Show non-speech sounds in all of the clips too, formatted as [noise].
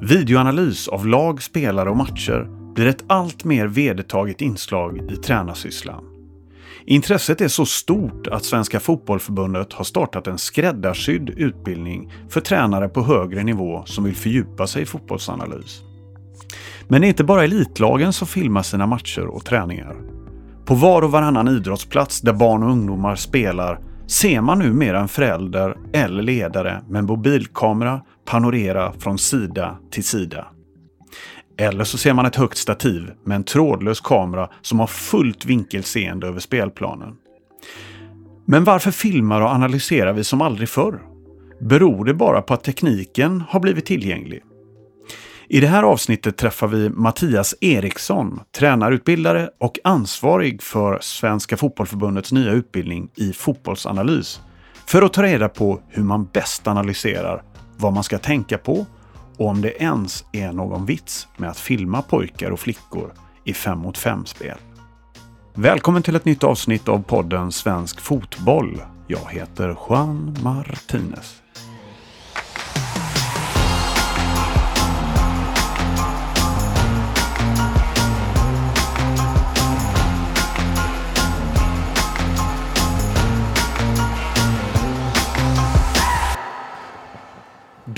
Videoanalys av lag, spelare och matcher blir ett allt mer vedertaget inslag i tränarsysslan. Intresset är så stort att Svenska Fotbollförbundet har startat en skräddarsydd utbildning för tränare på högre nivå som vill fördjupa sig i fotbollsanalys. Men det är inte bara elitlagen som filmar sina matcher och träningar. På var och varannan idrottsplats där barn och ungdomar spelar ser man numera en förälder eller ledare med en mobilkamera panorera från sida till sida. Eller så ser man ett högt stativ med en trådlös kamera som har fullt vinkelseende över spelplanen. Men varför filmar och analyserar vi som aldrig förr? Beror det bara på att tekniken har blivit tillgänglig? I det här avsnittet träffar vi Mattias Eriksson, tränarutbildare och ansvarig för Svenska Fotbollförbundets nya utbildning i fotbollsanalys. För att ta reda på hur man bäst analyserar, vad man ska tänka på och om det ens är någon vits med att filma pojkar och flickor i 5 mot 5-spel. Välkommen till ett nytt avsnitt av podden Svensk Fotboll. Jag heter Juan Martinez.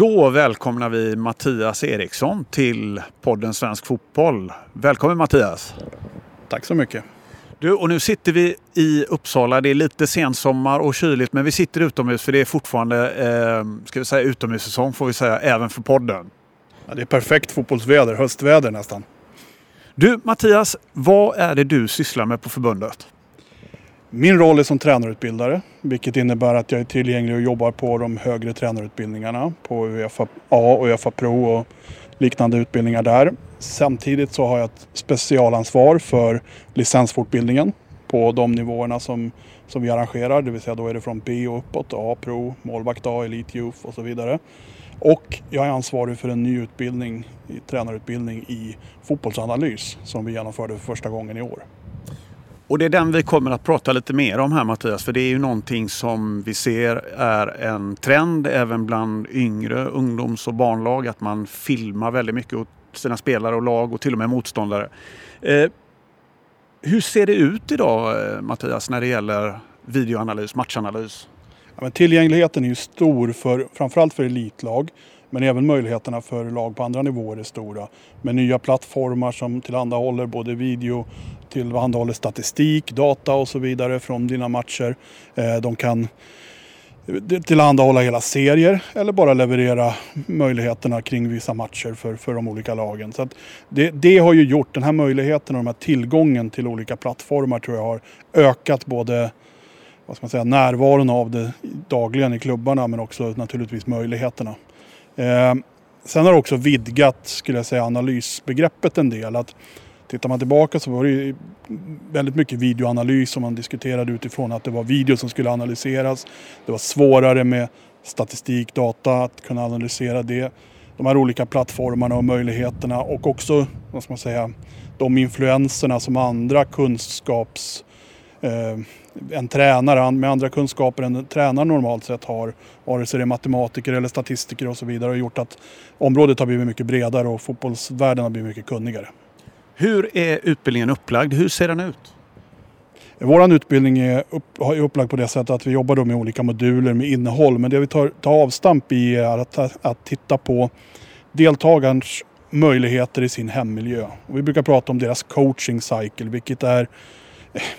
Då välkomnar vi Mattias Eriksson till podden Svensk Fotboll. Välkommen Mattias! Tack så mycket! Du, och nu sitter vi i Uppsala. Det är lite sensommar och kyligt men vi sitter utomhus för det är fortfarande eh, ska vi säga, utomhussäsong får vi säga, även för podden. Ja, det är perfekt fotbollsväder, höstväder nästan. Du Mattias, vad är det du sysslar med på förbundet? Min roll är som tränarutbildare, vilket innebär att jag är tillgänglig och jobbar på de högre tränarutbildningarna på Uefa A och Uefa Pro och liknande utbildningar där. Samtidigt så har jag ett specialansvar för licensfortbildningen på de nivåerna som, som vi arrangerar, det vill säga då är det från B och uppåt, A, Pro, målvakt A, Elite Youth och så vidare. Och jag är ansvarig för en ny utbildning, tränarutbildning i fotbollsanalys som vi genomförde för första gången i år. Och det är den vi kommer att prata lite mer om här Mattias, för det är ju någonting som vi ser är en trend även bland yngre ungdoms och barnlag, att man filmar väldigt mycket åt sina spelare och lag och till och med motståndare. Eh, hur ser det ut idag eh, Mattias när det gäller videoanalys, matchanalys? Ja, men tillgängligheten är ju stor för framförallt för elitlag. Men även möjligheterna för lag på andra nivåer är stora. Med nya plattformar som tillhandahåller både video, tillhandahåller statistik, data och så vidare från dina matcher. Eh, de kan eh, tillhandahålla hela serier eller bara leverera möjligheterna kring vissa matcher för, för de olika lagen. Så det, det, har ju gjort, den här möjligheten och den här tillgången till olika plattformar tror jag har ökat både vad ska man säga, närvaron av det dagligen i klubbarna men också naturligtvis möjligheterna. Eh, sen har det också vidgat, skulle jag säga, analysbegreppet en del. Att tittar man tillbaka så var det väldigt mycket videoanalys som man diskuterade utifrån att det var video som skulle analyseras. Det var svårare med statistik, data, att kunna analysera det. De här olika plattformarna och möjligheterna och också, vad ska man säga, de influenserna som andra kunskaps eh, en tränare med andra kunskaper än en tränare normalt sett har, vare sig det är matematiker eller statistiker och så vidare, har gjort att området har blivit mycket bredare och fotbollsvärlden har blivit mycket kunnigare. Hur är utbildningen upplagd? Hur ser den ut? Vår utbildning är, upp, är upplagd på det sättet att vi jobbar då med olika moduler med innehåll. Men det vi tar, tar avstamp i är att, att titta på deltagarens möjligheter i sin hemmiljö. Och vi brukar prata om deras coaching cycle, vilket är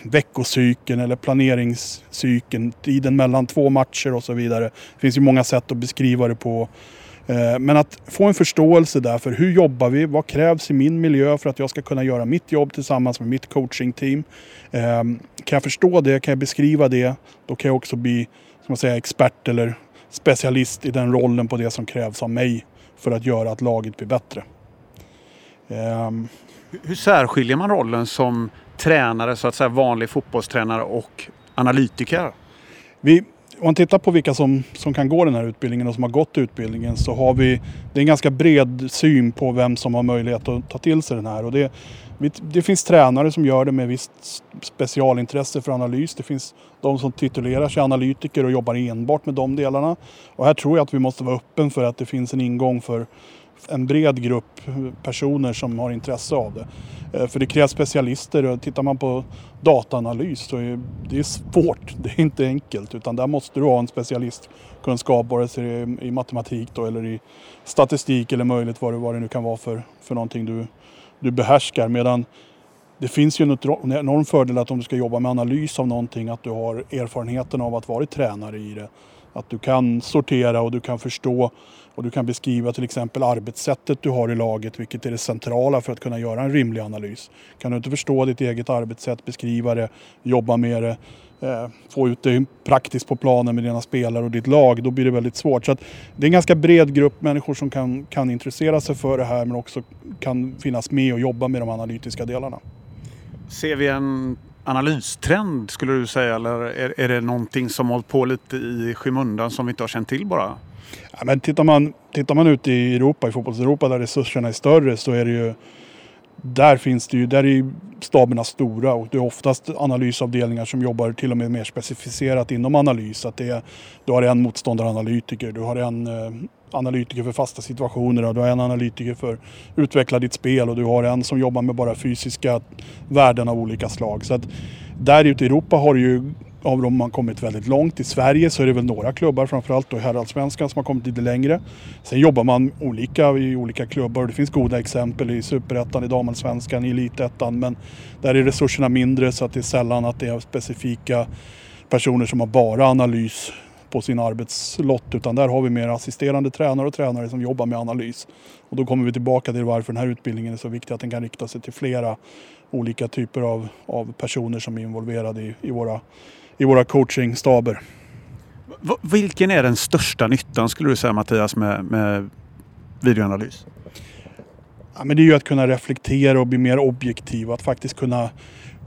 veckocykeln eller planeringscykeln, tiden mellan två matcher och så vidare. Det finns ju många sätt att beskriva det på. Eh, men att få en förståelse där för hur jobbar vi? Vad krävs i min miljö för att jag ska kunna göra mitt jobb tillsammans med mitt coachingteam? Ehm, kan jag förstå det? Kan jag beskriva det? Då kan jag också bli ska man säga, expert eller specialist i den rollen på det som krävs av mig för att göra att laget blir bättre. Eh, hur särskiljer man rollen som tränare, så att säga vanlig fotbollstränare och analytiker? Vi, om man tittar på vilka som, som kan gå den här utbildningen och som har gått utbildningen så har vi, det är en ganska bred syn på vem som har möjlighet att ta till sig den här. Och det, det finns tränare som gör det med visst specialintresse för analys. Det finns de som titulerar sig analytiker och jobbar enbart med de delarna. Och här tror jag att vi måste vara öppen för att det finns en ingång för en bred grupp personer som har intresse av det. Eh, för det krävs specialister och tittar man på dataanalys så är det svårt. [laughs] Det är inte enkelt utan där måste du ha en specialistkunskap vare sig det är i matematik då, eller i statistik eller möjligt vad det, vad det nu kan vara för, för någonting du, du behärskar. Medan det finns ju en enorm fördel att om du ska jobba med analys av någonting att du har erfarenheten av att vara tränare i det. Att du kan sortera och du kan förstå och du kan beskriva till exempel arbetssättet du har i laget, vilket är det centrala för att kunna göra en rimlig analys. Kan du inte förstå ditt eget arbetssätt, beskriva det, jobba med det, eh, få ut det praktiskt på planen med dina spelare och ditt lag, då blir det väldigt svårt. Så det är en ganska bred grupp människor som kan, kan intressera sig för det här men också kan finnas med och jobba med de analytiska delarna. Ser vi en analystrend skulle du säga eller är, är det någonting som hållit på lite i skymundan som vi inte har känt till bara? Ja, men tittar, man, tittar man ut i Europa, i fotbolls-Europa där resurserna är större så är det ju där finns det ju, där är staberna stora och det är oftast analysavdelningar som jobbar till och med mer specificerat inom analys. Att det är, du har en motståndaranalytiker, du har en eh, analytiker för fasta situationer, och du har en analytiker för att utveckla ditt spel och du har en som jobbar med bara fysiska värden av olika slag. Så att där ute i Europa har ju av dem man kommit väldigt långt. I Sverige så är det väl några klubbar, framförallt då i herrallsvenskan, som har kommit lite längre. Sen jobbar man olika i olika klubbar och det finns goda exempel i superettan, i damallsvenskan, i elitettan. Men där är resurserna mindre så att det är sällan att det är specifika personer som har bara analys på sin arbetslott utan där har vi mer assisterande tränare och tränare som jobbar med analys. Och då kommer vi tillbaka till varför den här utbildningen är så viktig, att den kan rikta sig till flera olika typer av, av personer som är involverade i, i våra i våra coachingstaber. Vilken är den största nyttan skulle du säga Mattias med, med videoanalys? Ja, men det är ju att kunna reflektera och bli mer objektiv. Att faktiskt kunna,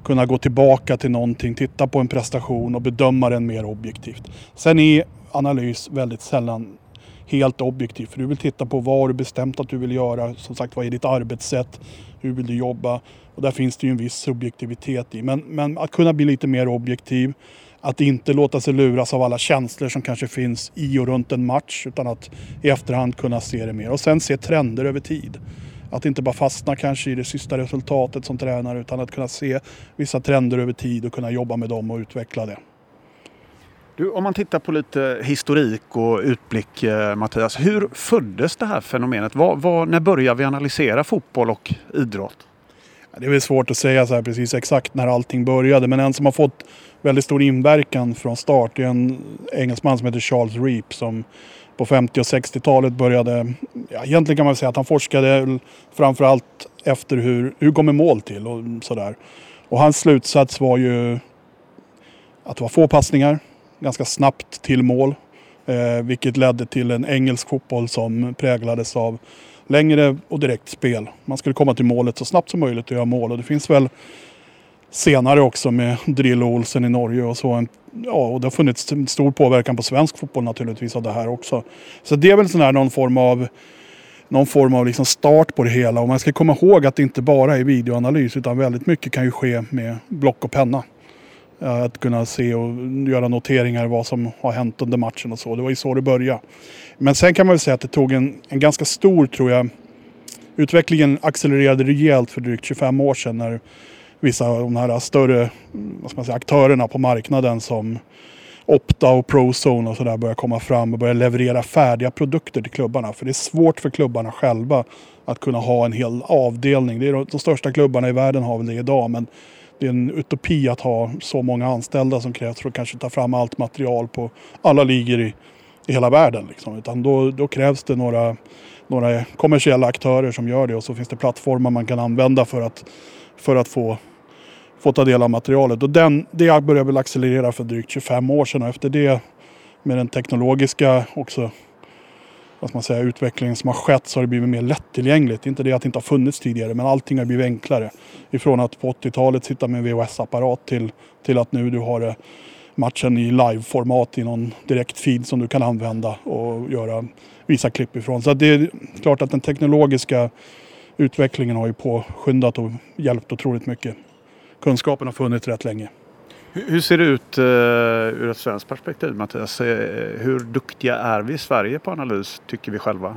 kunna gå tillbaka till någonting, titta på en prestation och bedöma den mer objektivt. Sen är analys väldigt sällan helt objektiv. För du vill titta på vad har du bestämt att du vill göra. Som sagt, vad är ditt arbetssätt? Hur vill du jobba? Och där finns det ju en viss subjektivitet i. Men, men att kunna bli lite mer objektiv. Att inte låta sig luras av alla känslor som kanske finns i och runt en match. Utan att i efterhand kunna se det mer. Och sen se trender över tid. Att inte bara fastna kanske i det sista resultatet som tränare utan att kunna se vissa trender över tid och kunna jobba med dem och utveckla det. Du, om man tittar på lite historik och utblick eh, Mattias. Hur föddes det här fenomenet? Var, var, när började vi analysera fotboll och idrott? Det är väl svårt att säga så här precis exakt när allting började. Men en som har fått väldigt stor inverkan från start är en engelsman som heter Charles Reap som på 50 och 60-talet började, ja, egentligen kan man säga att han forskade framförallt efter hur, hur kommer mål till och sådär. Och hans slutsats var ju att det var få passningar, ganska snabbt till mål. Eh, vilket ledde till en engelsk fotboll som präglades av längre och direkt spel. Man skulle komma till målet så snabbt som möjligt och göra mål. Och det finns väl senare också med Drill och Olsen i Norge och så. Ja, och det har funnits en stor påverkan på svensk fotboll naturligtvis av det här också. Så det är väl sån här någon form av någon form av liksom start på det hela. Och man ska komma ihåg att det inte bara är videoanalys utan väldigt mycket kan ju ske med block och penna. Eh, att kunna se och göra noteringar vad som har hänt under matchen och så. Det var ju så det började. Men sen kan man väl säga att det tog en, en ganska stor, tror jag, utvecklingen accelererade rejält för drygt 25 år sedan när vissa av de här större vad ska man säga, aktörerna på marknaden som Opta och Prozone och sådär börjar komma fram och börjar leverera färdiga produkter till klubbarna. För det är svårt för klubbarna själva att kunna ha en hel avdelning. Det är de, de största klubbarna i världen har väl det idag men det är en utopi att ha så många anställda som krävs för att kanske ta fram allt material på alla ligor i, i hela världen. Liksom. Utan då, då krävs det några, några kommersiella aktörer som gör det och så finns det plattformar man kan använda för att, för att få, få ta del av materialet. Och den, det började väl accelerera för drygt 25 år sedan och efter det med den teknologiska också vad ska man säga, utvecklingen som har skett så har det blivit mer lättillgängligt. Inte det att det inte har funnits tidigare men allting har blivit enklare. Ifrån att på 80-talet sitta med en VHS-apparat till, till att nu du har det matchen i live-format i någon direkt feed som du kan använda och göra, visa klipp ifrån. Så det är klart att den teknologiska utvecklingen har ju påskyndat och hjälpt otroligt mycket. Kunskapen har funnits rätt länge. Hur ser det ut uh, ur ett svenskt perspektiv Mattias? Eh, hur duktiga är vi i Sverige på analys tycker vi själva?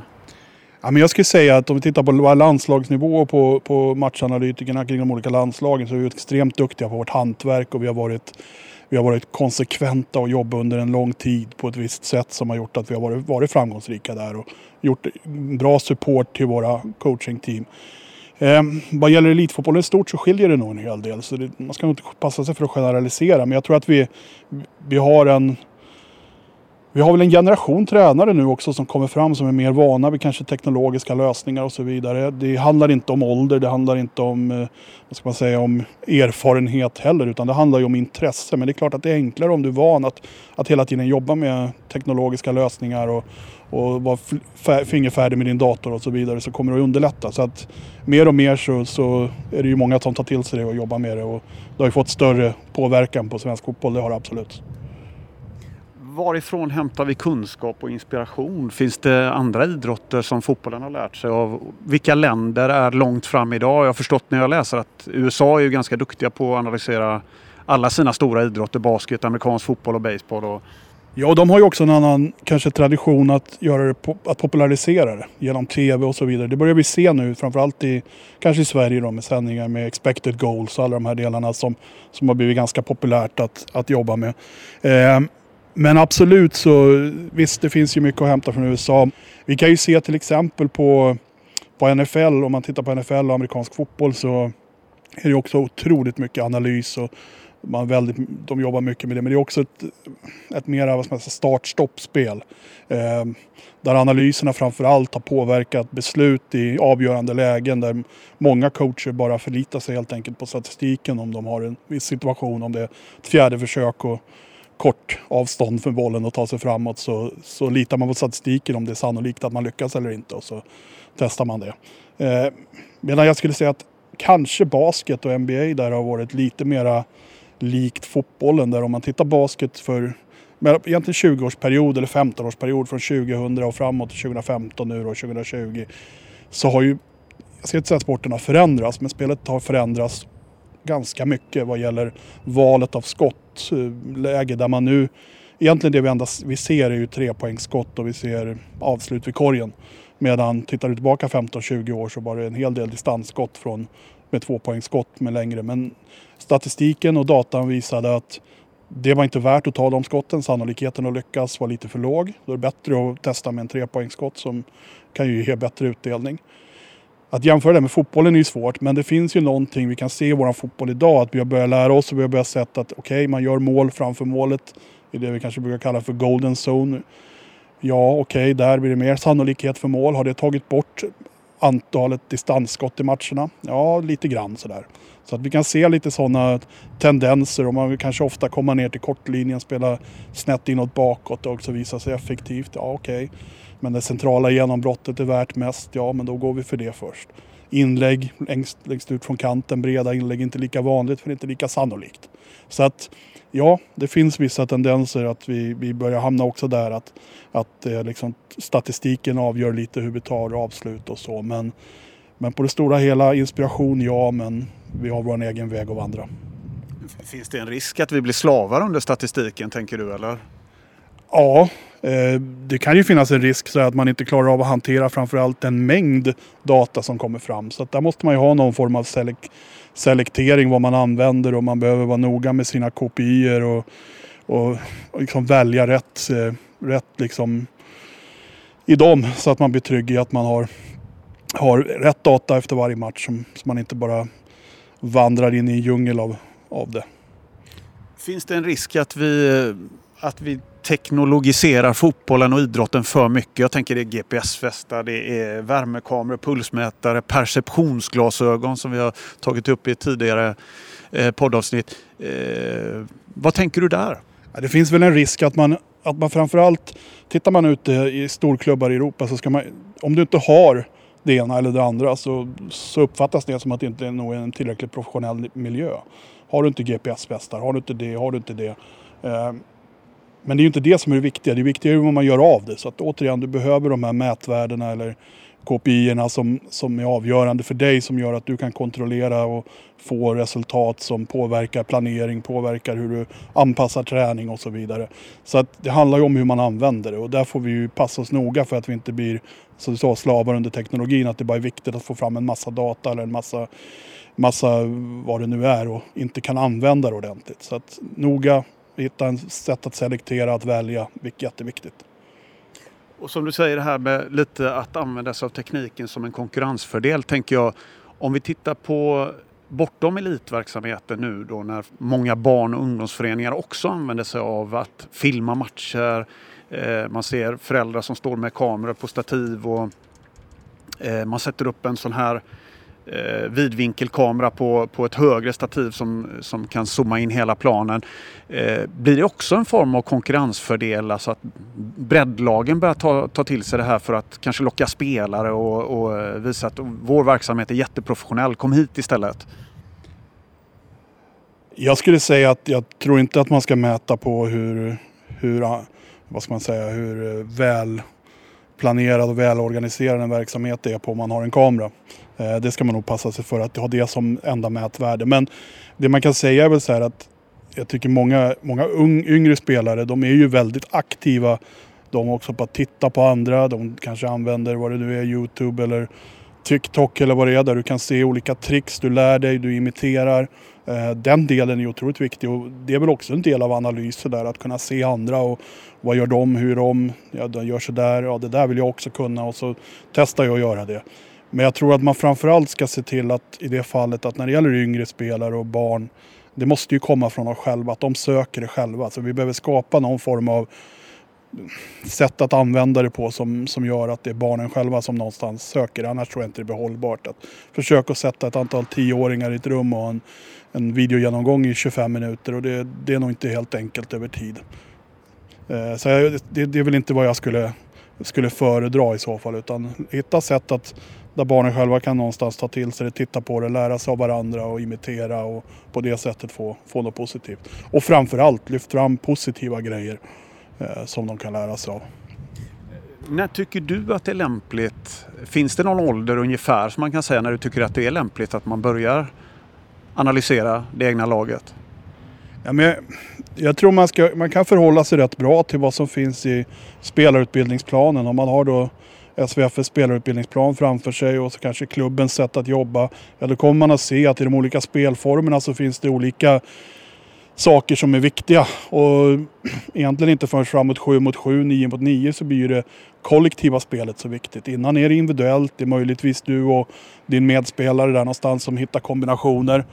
Ja, men jag skulle säga att om vi tittar på landslagsnivå och på, på matchanalytikerna kring de olika landslagen så är vi extremt duktiga på vårt hantverk och vi har varit vi har varit konsekventa och jobbat under en lång tid på ett visst sätt som har gjort att vi har varit, varit framgångsrika där och gjort bra support till våra coachingteam. Eh, vad gäller elitfotbollen i stort så skiljer det nog en hel del. Så det, man ska nog inte passa sig för att generalisera. Men jag tror att vi, vi har en vi har väl en generation tränare nu också som kommer fram som är mer vana vid kanske teknologiska lösningar och så vidare. Det handlar inte om ålder, det handlar inte om, eh, vad ska man säga, om erfarenhet heller utan det handlar ju om intresse. Men det är klart att det är enklare om du är van att, att hela tiden jobba med teknologiska lösningar och, och vara fingerfärdig med din dator och så vidare så kommer det att underlätta. Så att mer och mer så, så är det ju många som tar till sig det och jobbar med det och det har ju fått större påverkan på svensk fotboll, det har det absolut varifrån hämtar vi kunskap och inspiration? Finns det andra idrotter som fotbollen har lärt sig av? Vilka länder är långt fram idag? Jag har förstått när jag läser att USA är ju ganska duktiga på att analysera alla sina stora idrotter, basket, amerikansk fotboll och baseball. Och... Ja, de har ju också en annan kanske tradition att, göra det, att popularisera det genom tv och så vidare. Det börjar vi se nu, framförallt i, kanske i Sverige då, med sändningar med expected goals och alla de här delarna som, som har blivit ganska populärt att, att jobba med. Eh, men absolut så, visst det finns ju mycket att hämta från USA. Vi kan ju se till exempel på, på NFL, om man tittar på NFL och amerikansk fotboll så är det också otroligt mycket analys och man väldigt, de jobbar mycket med det. Men det är också ett, ett mera start-stopp-spel. Eh, där analyserna framförallt har påverkat beslut i avgörande lägen där många coacher bara förlitar sig helt enkelt på statistiken om de har en viss situation, om det är ett fjärde försök och kort avstånd för bollen och ta sig framåt så, så litar man på statistiken om det är sannolikt att man lyckas eller inte och så testar man det. Eh, medan jag skulle säga att kanske basket och NBA där har varit lite mera likt fotbollen där om man tittar basket för egentligen 20-årsperiod eller 15-årsperiod från 2000 och framåt till 2015 nu då 2020 så har ju, jag ska inte säga att sporten har förändrats men spelet har förändrats ganska mycket vad gäller valet av skottläge eh, där man nu Egentligen det vi, enda, vi ser är ju trepoängsskott och vi ser avslut vid korgen. Medan tittar du tillbaka 15-20 år så var det en hel del distansskott från, med tvåpoängsskott med längre. Men statistiken och datan visade att det var inte värt att ta de skotten. Sannolikheten att lyckas var lite för låg. Då är det bättre att testa med en trepoängsskott som kan ju ge bättre utdelning. Att jämföra det med fotbollen är ju svårt, men det finns ju någonting vi kan se i vår fotboll idag. Att vi har börjat lära oss och vi har börjat se att okej, okay, man gör mål framför målet. i det vi kanske brukar kalla för golden zone. Ja, okej, okay, där blir det mer sannolikhet för mål. Har det tagit bort antalet distansskott i matcherna? Ja, lite grann sådär. Så att vi kan se lite sådana tendenser och man vill kanske ofta komma ner till kortlinjen, spela snett inåt bakåt och också visa sig effektivt. Ja, okej. Okay. Men det centrala genombrottet är värt mest, ja men då går vi för det först. Inlägg längst, längst ut från kanten, breda inlägg, inte lika vanligt för inte lika sannolikt. Så att ja, det finns vissa tendenser att vi, vi börjar hamna också där att, att eh, liksom, statistiken avgör lite hur vi tar avslut och så. Men, men på det stora hela inspiration ja, men vi har vår egen väg att vandra. Finns det en risk att vi blir slavar under statistiken tänker du eller? Ja, eh, det kan ju finnas en risk så att man inte klarar av att hantera framförallt en mängd data som kommer fram. Så där måste man ju ha någon form av selek selektering vad man använder och man behöver vara noga med sina kopior och, och, och liksom välja rätt, eh, rätt liksom i dem så att man blir trygg i att man har, har rätt data efter varje match så man inte bara vandrar in i en djungel av, av det. Finns det en risk att vi, eh, att vi teknologiserar fotbollen och idrotten för mycket. Jag tänker det är GPS-västar, det är värmekameror, pulsmätare, perceptionsglasögon som vi har tagit upp i ett tidigare eh, poddavsnitt. Eh, vad tänker du där? det finns väl en risk att man, att man framförallt, tittar man ute i storklubbar i Europa så ska man, om du inte har det ena eller det andra så, så uppfattas det som att det inte är nog en tillräckligt professionell miljö. Har du inte GPS-västar, har du inte det, har du inte det. Eh, men det är ju inte det som är det viktiga. Det viktiga är vad man gör av det. Så att återigen, du behöver de här mätvärdena eller KPI som, som är avgörande för dig som gör att du kan kontrollera och få resultat som påverkar planering, påverkar hur du anpassar träning och så vidare. Så att det handlar ju om hur man använder det och där får vi ju passa oss noga för att vi inte blir som du sa, slavar under teknologin. Att det bara är viktigt att få fram en massa data eller en massa, massa vad det nu är och inte kan använda det ordentligt. Så att noga hitta ett sätt att selektera, att välja, vilket är jätteviktigt. Och som du säger det här med lite att använda sig av tekniken som en konkurrensfördel tänker jag. Om vi tittar på bortom elitverksamheten nu då när många barn och ungdomsföreningar också använder sig av att filma matcher. Eh, man ser föräldrar som står med kameror på stativ och eh, man sätter upp en sån här eh, vidvinkelkamera på, på ett högre stativ som, som kan zooma in hela planen. Eh, blir det också en form av konkurrensfördel, alltså att breddlagen börjar ta, ta till sig det här för att kanske locka spelare och, och eh, visa att vår verksamhet är jätteprofessionell, kom hit istället? Jag skulle säga att jag tror inte att man ska mäta på hur, hur vad ska man säga, hur eh, väl planerad och välorganiserad en verksamhet är på om man har en kamera. Eh, det ska man nog passa sig för att ha det som enda mätvärde. Men det man kan säga är väl så här att jag tycker många, många ung, yngre spelare, de är ju väldigt aktiva. De också på att titta på andra. De kanske använder vad det nu är, Youtube eller TikTok eller vad det är. Där du kan se olika tricks, du lär dig, du imiterar. Eh, den delen är otroligt viktig och det är väl också en del av analysen där. Att kunna se andra och vad gör de, hur de, ja de gör sådär, ja det där vill jag också kunna och så testar jag att göra det. Men jag tror att man framförallt ska se till att i det fallet att när det gäller yngre spelare och barn, det måste ju komma från dem själva, att de söker det själva. Så vi behöver skapa någon form av sätt att använda det på som, som gör att det är barnen själva som någonstans söker. Annars tror jag inte det blir hållbart. Att försöka sätta ett antal tioåringar i ett rum och ha en, en videogenomgång i 25 minuter och det, det är nog inte helt enkelt över tid. Eh, så det, det är väl inte vad jag skulle, skulle föredra i så fall utan hitta sätt att där barnen själva kan någonstans ta till sig det, titta på det, lära sig av varandra och imitera och på det sättet få, få något positivt. Och framförallt lyft fram positiva grejer som de kan lära sig av. När tycker du att det är lämpligt? Finns det någon ålder ungefär som man kan säga när du tycker att det är lämpligt att man börjar analysera det egna laget? Ja, men jag, jag tror man, ska, man kan förhålla sig rätt bra till vad som finns i spelarutbildningsplanen. Om man har då SVFs spelarutbildningsplan framför sig och så kanske klubbens sätt att jobba. Ja, då kommer man att se att i de olika spelformerna så finns det olika saker som är viktiga. Och egentligen inte förrän framåt 7 mot 7, 9 mot 9 så blir det kollektiva spelet så viktigt. Innan är det individuellt, det är möjligtvis du och din medspelare där någonstans som hittar kombinationer.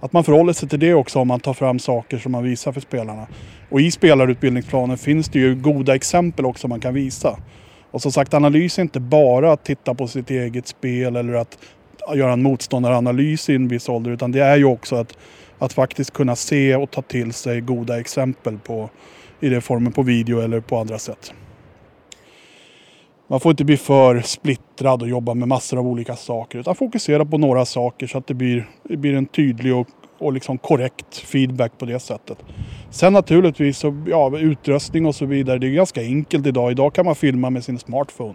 Att man förhåller sig till det också om man tar fram saker som man visar för spelarna. Och i spelarutbildningsplanen finns det ju goda exempel också man kan visa. Och som sagt, analys är inte bara att titta på sitt eget spel eller att göra en motståndaranalys i en viss ålder, utan det är ju också att, att faktiskt kunna se och ta till sig goda exempel på, i det formen på video eller på andra sätt. Man får inte bli för splittrad och jobba med massor av olika saker utan fokusera på några saker så att det blir, det blir en tydlig och, och liksom korrekt feedback på det sättet. Sen naturligtvis så, ja, utrustning och så vidare, det är ganska enkelt idag. Idag kan man filma med sin smartphone.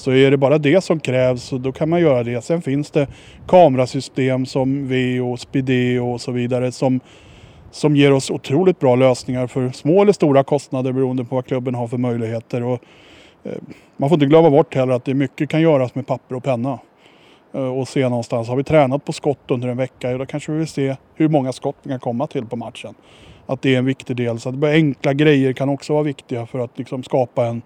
Så är det bara det som krävs så då kan man göra det. Sen finns det kamerasystem som VO, Spideo och så vidare som, som ger oss otroligt bra lösningar för små eller stora kostnader beroende på vad klubben har för möjligheter. Och Eh, man får inte glömma bort heller att det mycket kan göras med papper och penna. Eh, och se någonstans, har vi tränat på skott under en vecka, då kanske vi vill se hur många skott vi kan komma till på matchen. Att det är en viktig del. Så att enkla grejer kan också vara viktiga för att liksom skapa en,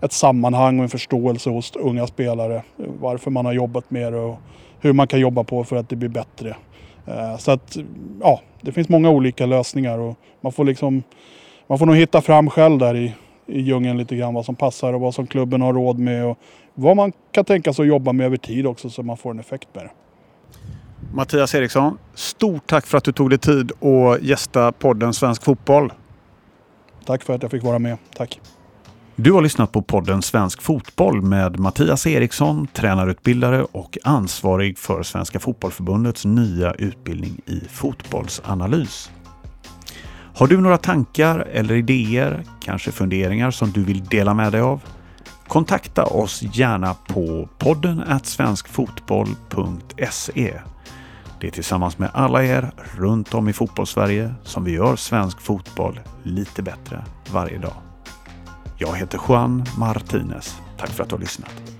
ett sammanhang och en förståelse hos unga spelare. Varför man har jobbat med det och hur man kan jobba på för att det blir bättre. Eh, så att ja, det finns många olika lösningar och man får liksom man får nog hitta fram själv där i i djungeln lite grann vad som passar och vad som klubben har råd med och vad man kan tänka sig att jobba med över tid också så man får en effekt med det. Mattias Eriksson, stort tack för att du tog dig tid att gästa podden Svensk Fotboll. Tack för att jag fick vara med. Tack. Du har lyssnat på podden Svensk Fotboll med Mattias Eriksson, tränarutbildare och ansvarig för Svenska Fotbollförbundets nya utbildning i fotbollsanalys. Har du några tankar eller idéer, kanske funderingar som du vill dela med dig av? Kontakta oss gärna på podden svenskfotboll.se. Det är tillsammans med alla er runt om i fotbollssverige som vi gör svensk fotboll lite bättre varje dag. Jag heter Juan Martinez. Tack för att du har lyssnat.